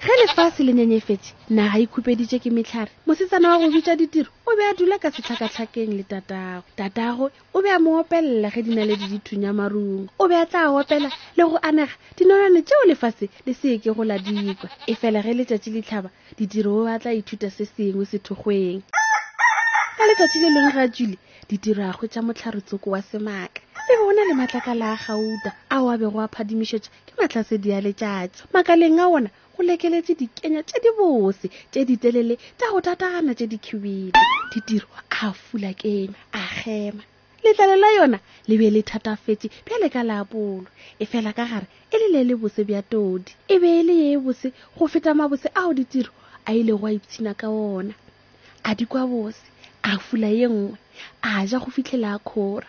ge lefase le nyenyefetše naga e khupeditše ke metlhare mosetsana wa go bitša ditiro o be a dula ka setlhakatlhakeng le tatago tatago o be a mo opelela ge di na le didithunya marung o be a tla opela le go anega dinonwane tšeo lefase le se ke go la dikwa e fela ge letšatši le tlhaba ditiro o a tla ithuta se sengwe sethokgweng ka letšatši le leng ga jule ditiro a hwetša motlharotsoko wa semaka e be o na le matlakala a gauta ao a bego a phadimišetša ke mahlasedi a letšatši makaleng a wona go lekeletše dikenya tše di bose tše ditelele tša go tatana tše di khubile ditiro a fula kenya a kgema letlale la yona le be le thatafetše bjale ka laapolo e fela ka gare e le le le bose bja todi e be e le ye e bose go feta mabose ao ditiro a ile go a ipshina ka ona a di kwa bose a fula ye nngwe a ja go fitlhela a khora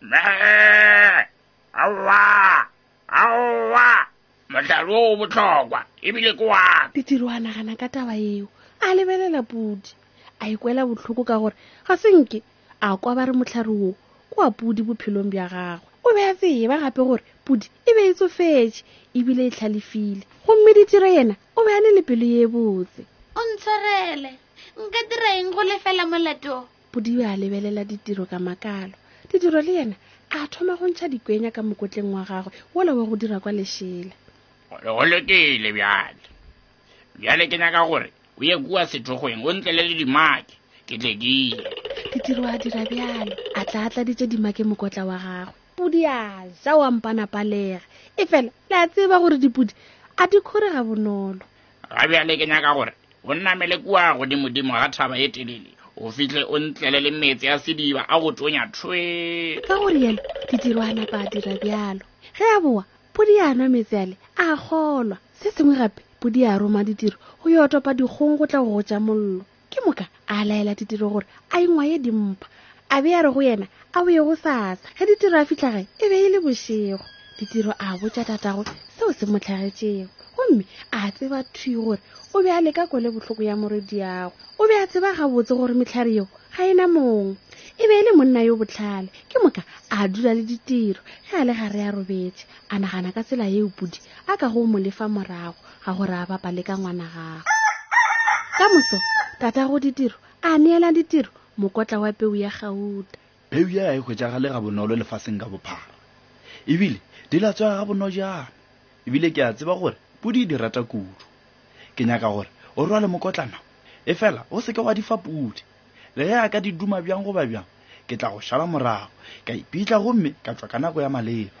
Mee! Aowa! Aowa! Mohlalo o bohlokwa, ebile ke wa. Petiro a nagana ka taba eo, a lebelela pudi, a ikwela bohloko ka gore ga se nke a kwa ba re mohlare wo ke wa pudi bophelong bja gagwe. O be a tseba gape gore pudi e be e tsofetše ebile e tlhalefile. Gomme ditiro yena o be a ne le pelo ye botse. O ntshwarele. Nka dira eng go lefela molato? Podibe a lebelela ditiro ka makalo. Ditiro le yena a thoma go ntšha dikwenya ka mokotleng wa gagwe wola wa go dira kwa lešela. Go lokile bjale. Bjale ke nyaka gore o ye kua sethokgweng o ntlele le dimake ke tledile. Ditiro a dira bjalo a tla a tladitše dimake mokotla wa gagwe. Pudi a ja wa mpana palega. E fela le a tseba gore dipudi a di kgore ga bonolo. ga bjale ke nyaka gore o namele kua godimodimo ga thaba e telele o fihle o ntlele le meetse a sediba a go tonya thwe ka go rialo ditiro a napa a dira bjalo ge a boa podi a nwa meetse ale a kgolwa se sengwe gape podi a roma ditiro go yo topa dikgong go tla go gotša mollo ke moka a laela ditiro gore a ingwaye dimpa a be ya re go yena a boye go sasa ge ditiro a fitlha gae e be e le bošego ditiro a botša tatago seo se mo tlhagetšego gomme a tseba thwi gore o be a leka kole bohloko ya morediago o be a tseba gabotse gore metlhare yeo ga e na mong e be e le monna yo botlhale ke moka a dula le ditiro ge a le gare ya robetše a nagana ka tsela ye opodi a ka go mo lefa morago ga gore a bapale ka ngwana gago ka moso tata go ditiro a neela ditiro mokotla wa peu ya gauta peu ya e hwetšagale ga bonolo lefaseng ka bophara ebile di latswega ga bonojana ebile ke a tseba gore pudi di rata kudu ke nyaka gore o rwale mokotlana e fela o seke wa di fa pudi le ge a ka di duma bjang goba bjang ke tla go šala morago ka ipitla gomme ka tswa ka nako ya maleba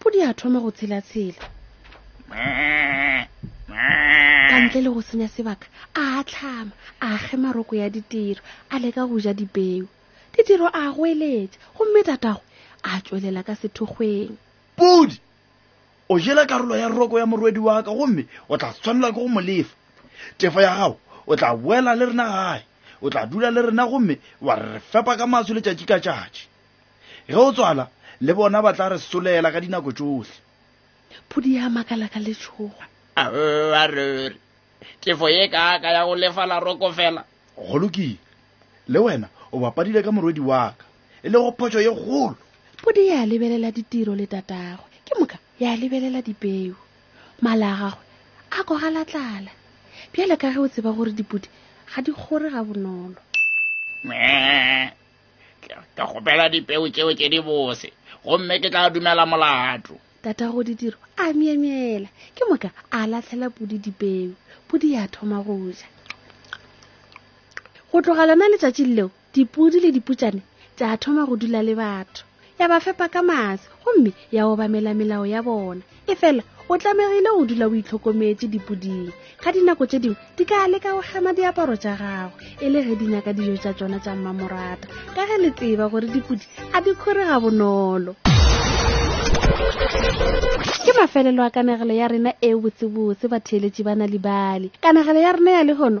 pudi a thoma go tshelatshela ka ntle le go senya sebaka a tlhama a ge maroko ya ditiro a leka go ja dipeo ditiro a goeletša gomme tatago a tšwelela ka sethokgweng pudi o jela karolo ya roko ya morwedi wa ka gomme o tla tshwanela ke go mo lefa tefo ya gago o tla boela le rena gae o tla dula le rena gomme wa re fepa ka matsho letšatši ka tšatši Ge o tswala, le bona ba tla re solela ka dinako tšohle. Phudi ya makala ka letšhogo. Aowa ruri, tefo ye kaaka ya go lefa la rokofela. Go lokile, le wena o bapadile ka morwedi wa ka, e lego photšo ye kgolo. Phudi ya lebelela ditiro le tatagwe, ke moka ya lebelela dipeu. Mala a gagwe a kogala tlala, bjale ka ge o tseba gore dipudi ga di kgore gabonolo. Mwee! ke kgopela dipeo tšeo tše di bose gomme ke tla dumela molato tata go ditiro a myemyela ke moka a latlhela pudi dipeo pudi ya thoma go ja go tloga lona letšatšing leo dipudi le diputšane tša thoma go dula le batho ya ba fepa ka maase gomme ya obamela melao ya bona e fela o tlamegile go dula o itlhokometse dipoding ga dinako tse dingwe di ka leka go gema diaparo tša gago e le ge di nyaka dijo tša tsona tša mmamorata ka ge le tseba gore dipodi a di kgore ga bonolo ke mafelelo a kanegelo ya rena e botsebotse batheeletši ba na le bale kanegelo ya rena ya lehono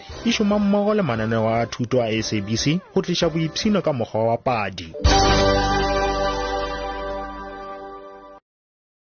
e šoma mmogo le mananeo a thuto a sabc go tliša boipshino ka mokgwa wa padi